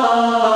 ah.